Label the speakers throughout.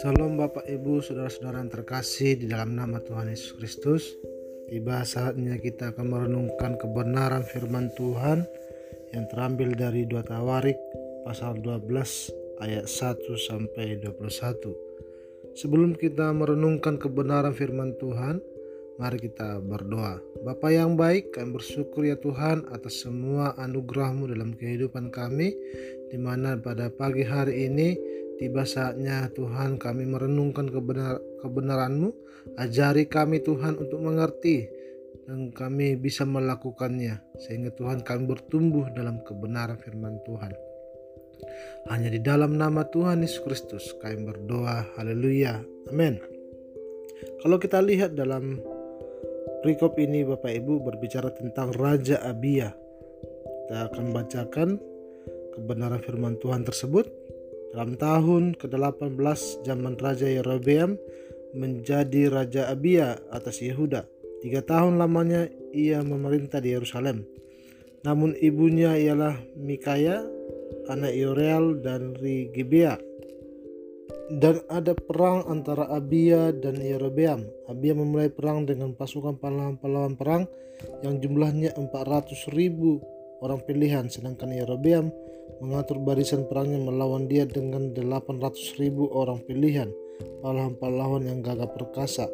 Speaker 1: Salam Bapak Ibu Saudara-saudara yang terkasih di dalam nama Tuhan Yesus Kristus. Tiba saatnya kita akan merenungkan kebenaran firman Tuhan yang terambil dari dua Tawarik pasal 12 ayat 1 sampai 21 Sebelum kita merenungkan kebenaran firman Tuhan Mari kita berdoa. Bapa yang baik, kami bersyukur ya Tuhan atas semua anugerahmu dalam kehidupan kami, di mana pada pagi hari ini tiba saatnya Tuhan kami merenungkan kebenar kebenaranmu. Ajari kami Tuhan untuk mengerti dan kami bisa melakukannya, sehingga Tuhan kami bertumbuh dalam kebenaran firman Tuhan. Hanya di dalam nama Tuhan Yesus Kristus kami berdoa. Haleluya. Amin. Kalau kita lihat dalam Perikop ini Bapak Ibu berbicara tentang Raja Abia. Kita akan bacakan kebenaran firman Tuhan tersebut. Dalam tahun ke-18 zaman Raja Yerobeam menjadi Raja Abia atas Yehuda. Tiga tahun lamanya ia memerintah di Yerusalem. Namun ibunya ialah Mikaya, anak Yoreal dari Gibea dan ada perang antara Abia dan Yerobeam. Abia memulai perang dengan pasukan pahlawan-pahlawan perang yang jumlahnya 400 ribu orang pilihan, sedangkan Yerobeam mengatur barisan perangnya melawan dia dengan 800 ribu orang pilihan, pahlawan-pahlawan yang gagah perkasa.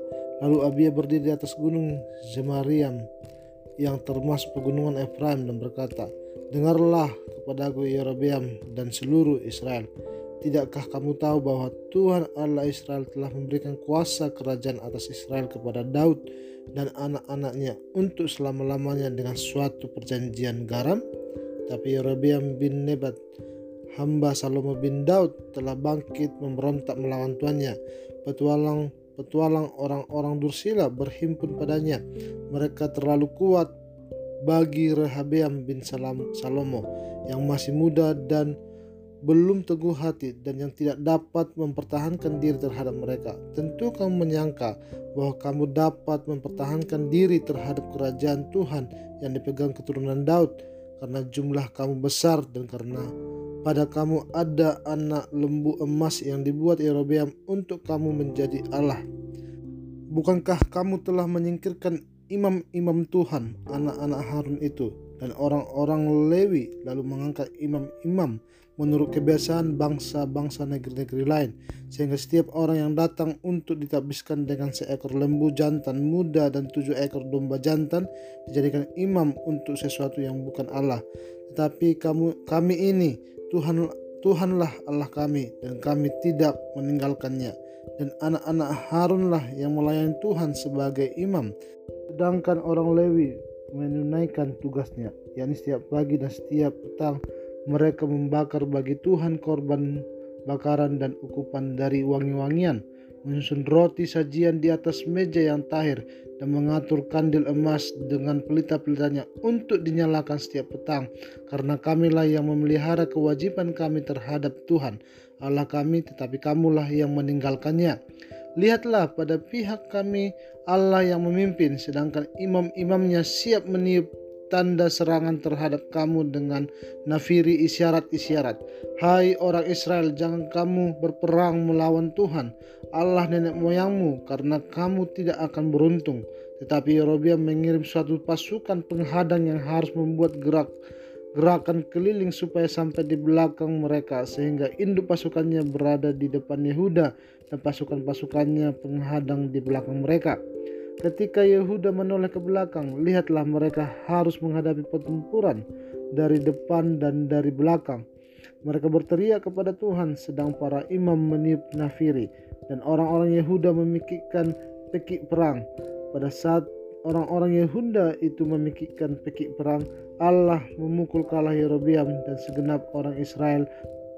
Speaker 1: Lalu Abia berdiri di atas gunung Zemariam yang termasuk pegunungan Efraim dan berkata, Dengarlah kepadaku Yerobeam dan seluruh Israel Tidakkah kamu tahu bahwa Tuhan Allah Israel telah memberikan kuasa kerajaan atas Israel kepada Daud dan anak-anaknya untuk selama-lamanya dengan suatu perjanjian garam? Tapi Yerobeam bin Nebat, hamba Salomo bin Daud telah bangkit memberontak melawan tuannya. Petualang petualang orang-orang Dursila berhimpun padanya. Mereka terlalu kuat bagi Rehabeam bin Salomo yang masih muda dan belum teguh hati dan yang tidak dapat mempertahankan diri terhadap mereka. Tentu kamu menyangka bahwa kamu dapat mempertahankan diri terhadap kerajaan Tuhan yang dipegang keturunan Daud karena jumlah kamu besar dan karena pada kamu ada anak lembu emas yang dibuat Yerobeam untuk kamu menjadi Allah. Bukankah kamu telah menyingkirkan imam-imam Tuhan, anak-anak Harun itu, dan orang-orang Lewi lalu mengangkat imam-imam menurut kebiasaan bangsa-bangsa negeri-negeri lain sehingga setiap orang yang datang untuk ditabiskan dengan seekor lembu jantan muda dan tujuh ekor domba jantan dijadikan imam untuk sesuatu yang bukan Allah. Tetapi kamu kami ini Tuhan Tuhanlah Allah kami dan kami tidak meninggalkannya. Dan anak-anak Harunlah yang melayani Tuhan sebagai imam. Sedangkan orang Lewi menunaikan tugasnya yakni setiap pagi dan setiap petang mereka membakar bagi Tuhan korban bakaran dan ukupan dari wangi-wangian, menyusun roti sajian di atas meja yang tahir, dan mengatur kandil emas dengan pelita-pelitanya untuk dinyalakan setiap petang, karena kamilah yang memelihara kewajiban kami terhadap Tuhan, Allah kami, tetapi kamulah yang meninggalkannya. Lihatlah pada pihak kami Allah yang memimpin, sedangkan imam-imamnya siap meniup tanda serangan terhadap kamu dengan nafiri isyarat-isyarat. Hai orang Israel, jangan kamu berperang melawan Tuhan, Allah nenek moyangmu, karena kamu tidak akan beruntung. Tetapi Yerobeam mengirim suatu pasukan penghadang yang harus membuat gerak gerakan keliling supaya sampai di belakang mereka sehingga induk pasukannya berada di depan Yehuda dan pasukan-pasukannya penghadang di belakang mereka. Ketika Yehuda menoleh ke belakang, lihatlah mereka harus menghadapi pertempuran dari depan dan dari belakang. Mereka berteriak kepada Tuhan, sedang para imam meniup nafiri, dan orang-orang Yehuda memikirkan pekik perang. Pada saat orang-orang Yehuda itu memikirkan pekik perang, Allah memukul kalah Yerobeam dan segenap orang Israel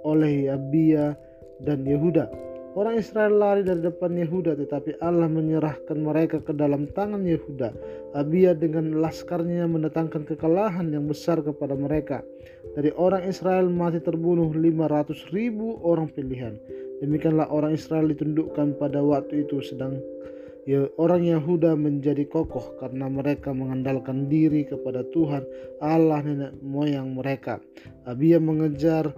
Speaker 1: oleh Abia dan Yehuda. Orang Israel lari dari depan Yehuda tetapi Allah menyerahkan mereka ke dalam tangan Yehuda. Abia dengan laskarnya mendatangkan kekalahan yang besar kepada mereka. Dari orang Israel mati terbunuh 500 ribu orang pilihan. Demikianlah orang Israel ditundukkan pada waktu itu sedang ya, orang Yahuda menjadi kokoh karena mereka mengandalkan diri kepada Tuhan Allah nenek moyang mereka. Abia mengejar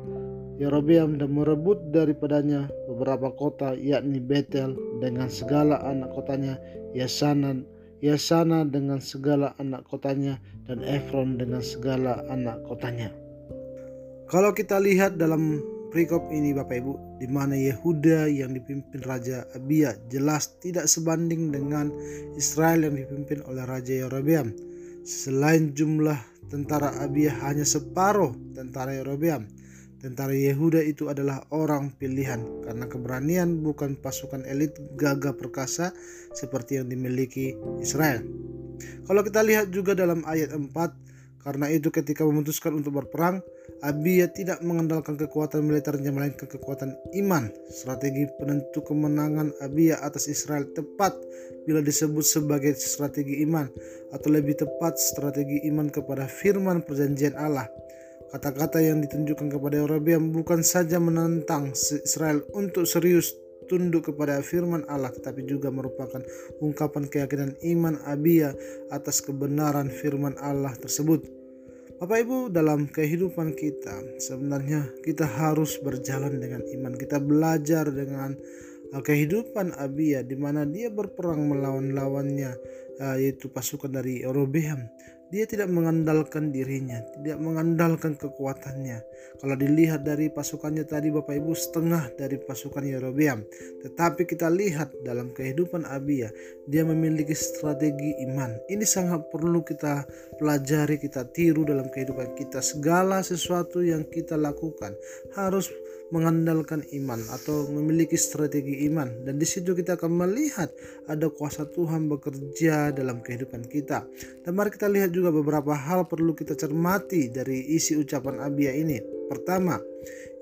Speaker 1: Yerobeam dan merebut daripadanya beberapa kota yakni Betel dengan segala anak kotanya, Yasana, Yasana dengan segala anak kotanya dan Efron dengan segala anak kotanya. Kalau kita lihat dalam perikop ini Bapak Ibu di mana Yehuda yang dipimpin Raja Abia jelas tidak sebanding dengan Israel yang dipimpin oleh Raja Yerobeam. Selain jumlah tentara Abia hanya separuh tentara Yerobeam. Tentara Yehuda itu adalah orang pilihan karena keberanian bukan pasukan elit gagah perkasa seperti yang dimiliki Israel. Kalau kita lihat juga dalam ayat 4 karena itu ketika memutuskan untuk berperang, Abia tidak mengandalkan kekuatan militernya melainkan kekuatan iman. Strategi penentu kemenangan Abia atas Israel tepat bila disebut sebagai strategi iman atau lebih tepat strategi iman kepada firman perjanjian Allah. Kata-kata yang ditunjukkan kepada Yerobeam bukan saja menantang Israel untuk serius tunduk kepada firman Allah tetapi juga merupakan ungkapan keyakinan iman Abia atas kebenaran firman Allah tersebut. Bapak Ibu dalam kehidupan kita sebenarnya kita harus berjalan dengan iman. Kita belajar dengan uh, kehidupan Abia di mana dia berperang melawan lawannya uh, yaitu pasukan dari Yerobeam. Dia tidak mengandalkan dirinya, tidak mengandalkan kekuatannya. Kalau dilihat dari pasukannya tadi Bapak Ibu setengah dari pasukan Yerobeam. Tetapi kita lihat dalam kehidupan Abia, dia memiliki strategi iman. Ini sangat perlu kita pelajari, kita tiru dalam kehidupan kita. Segala sesuatu yang kita lakukan harus mengandalkan iman atau memiliki strategi iman dan di situ kita akan melihat ada kuasa Tuhan bekerja dalam kehidupan kita. Dan mari kita lihat juga beberapa hal perlu kita cermati dari isi ucapan Abia ini. Pertama,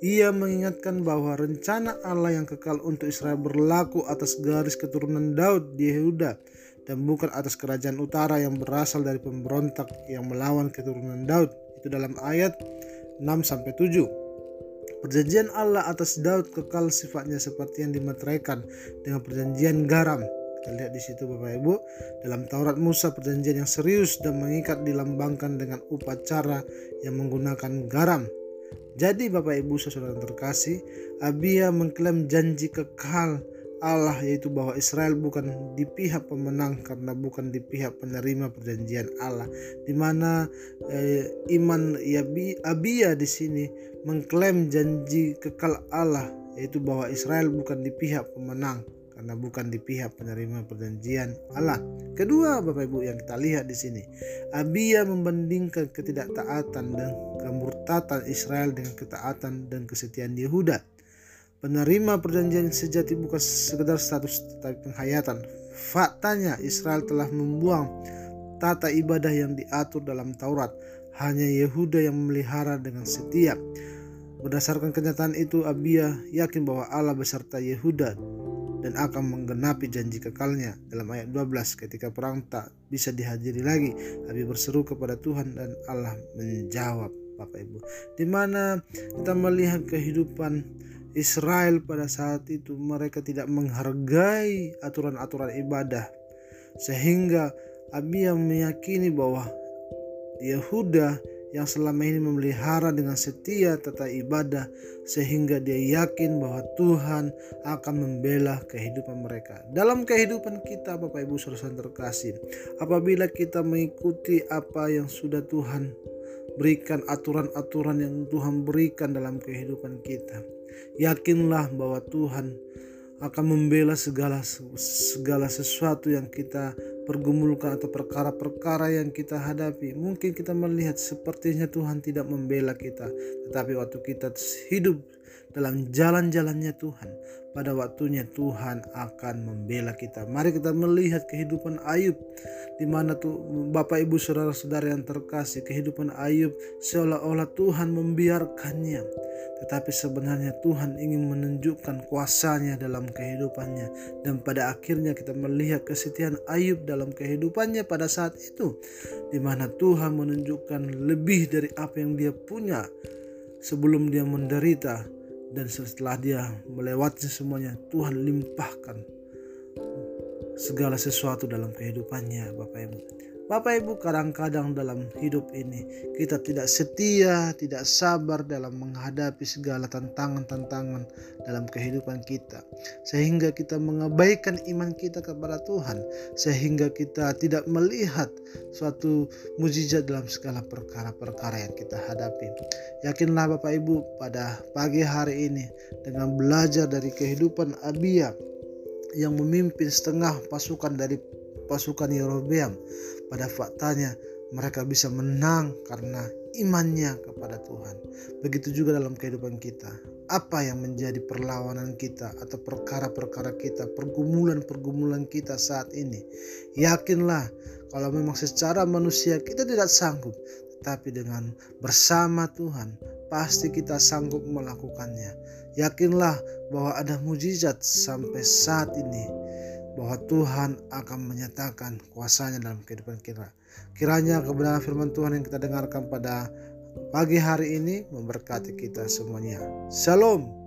Speaker 1: ia mengingatkan bahwa rencana Allah yang kekal untuk Israel berlaku atas garis keturunan Daud di Yehuda dan bukan atas kerajaan utara yang berasal dari pemberontak yang melawan keturunan Daud. Itu dalam ayat 6 sampai 7. Perjanjian Allah atas Daud kekal sifatnya seperti yang dimeteraikan dengan perjanjian garam. Kita lihat di situ Bapak Ibu, dalam Taurat Musa perjanjian yang serius dan mengikat dilambangkan dengan upacara yang menggunakan garam. Jadi Bapak Ibu saudara terkasih, Abia mengklaim janji kekal Allah yaitu bahwa Israel bukan di pihak pemenang karena bukan di pihak penerima perjanjian Allah di mana eh, iman Abia di sini mengklaim janji kekal Allah yaitu bahwa Israel bukan di pihak pemenang karena bukan di pihak penerima perjanjian Allah. Kedua, Bapak Ibu yang kita lihat di sini, Abia membandingkan ketidaktaatan dan kemurtatan Israel dengan ketaatan dan kesetiaan Yehuda. Penerima perjanjian sejati bukan sekedar status tetapi penghayatan. Faktanya Israel telah membuang tata ibadah yang diatur dalam Taurat. Hanya Yehuda yang memelihara dengan setia. Berdasarkan kenyataan itu, Abia yakin bahwa Allah beserta Yehuda dan akan menggenapi janji kekalnya. Dalam ayat 12 ketika perang tak bisa dihadiri lagi Abi berseru kepada Tuhan dan Allah menjawab Bapak Ibu di mana kita melihat kehidupan Israel pada saat itu mereka tidak menghargai aturan-aturan ibadah sehingga Abia meyakini bahwa Yehuda yang selama ini memelihara dengan setia tata ibadah sehingga dia yakin bahwa Tuhan akan membela kehidupan mereka. Dalam kehidupan kita Bapak Ibu Saudara terkasih, apabila kita mengikuti apa yang sudah Tuhan berikan aturan-aturan yang Tuhan berikan dalam kehidupan kita, Yakinlah bahwa Tuhan akan membela segala segala sesuatu yang kita pergumulkan atau perkara-perkara yang kita hadapi. Mungkin kita melihat sepertinya Tuhan tidak membela kita, tetapi waktu kita hidup dalam jalan-jalannya Tuhan, pada waktunya Tuhan akan membela kita. Mari kita melihat kehidupan Ayub di mana tuh Bapak Ibu saudara-saudara yang terkasih, kehidupan Ayub seolah-olah Tuhan membiarkannya. Tetapi sebenarnya Tuhan ingin menunjukkan kuasanya dalam kehidupannya. Dan pada akhirnya kita melihat kesetiaan Ayub dalam kehidupannya pada saat itu. Di mana Tuhan menunjukkan lebih dari apa yang dia punya sebelum dia menderita. Dan setelah dia melewati semuanya Tuhan limpahkan segala sesuatu dalam kehidupannya Bapak Ibu. Bapak Ibu kadang-kadang dalam hidup ini kita tidak setia, tidak sabar dalam menghadapi segala tantangan-tantangan dalam kehidupan kita. Sehingga kita mengabaikan iman kita kepada Tuhan. Sehingga kita tidak melihat suatu mujizat dalam segala perkara-perkara yang kita hadapi. Yakinlah Bapak Ibu pada pagi hari ini dengan belajar dari kehidupan Abia yang memimpin setengah pasukan dari pasukan Yerobeam. Pada faktanya mereka bisa menang karena imannya kepada Tuhan. Begitu juga dalam kehidupan kita. Apa yang menjadi perlawanan kita atau perkara-perkara kita, pergumulan-pergumulan kita saat ini. Yakinlah kalau memang secara manusia kita tidak sanggup, tapi dengan bersama Tuhan pasti kita sanggup melakukannya. Yakinlah bahwa ada mujizat sampai saat ini bahwa Tuhan akan menyatakan kuasanya dalam kehidupan kita. Kiranya kebenaran firman Tuhan yang kita dengarkan pada pagi hari ini memberkati kita semuanya. Shalom.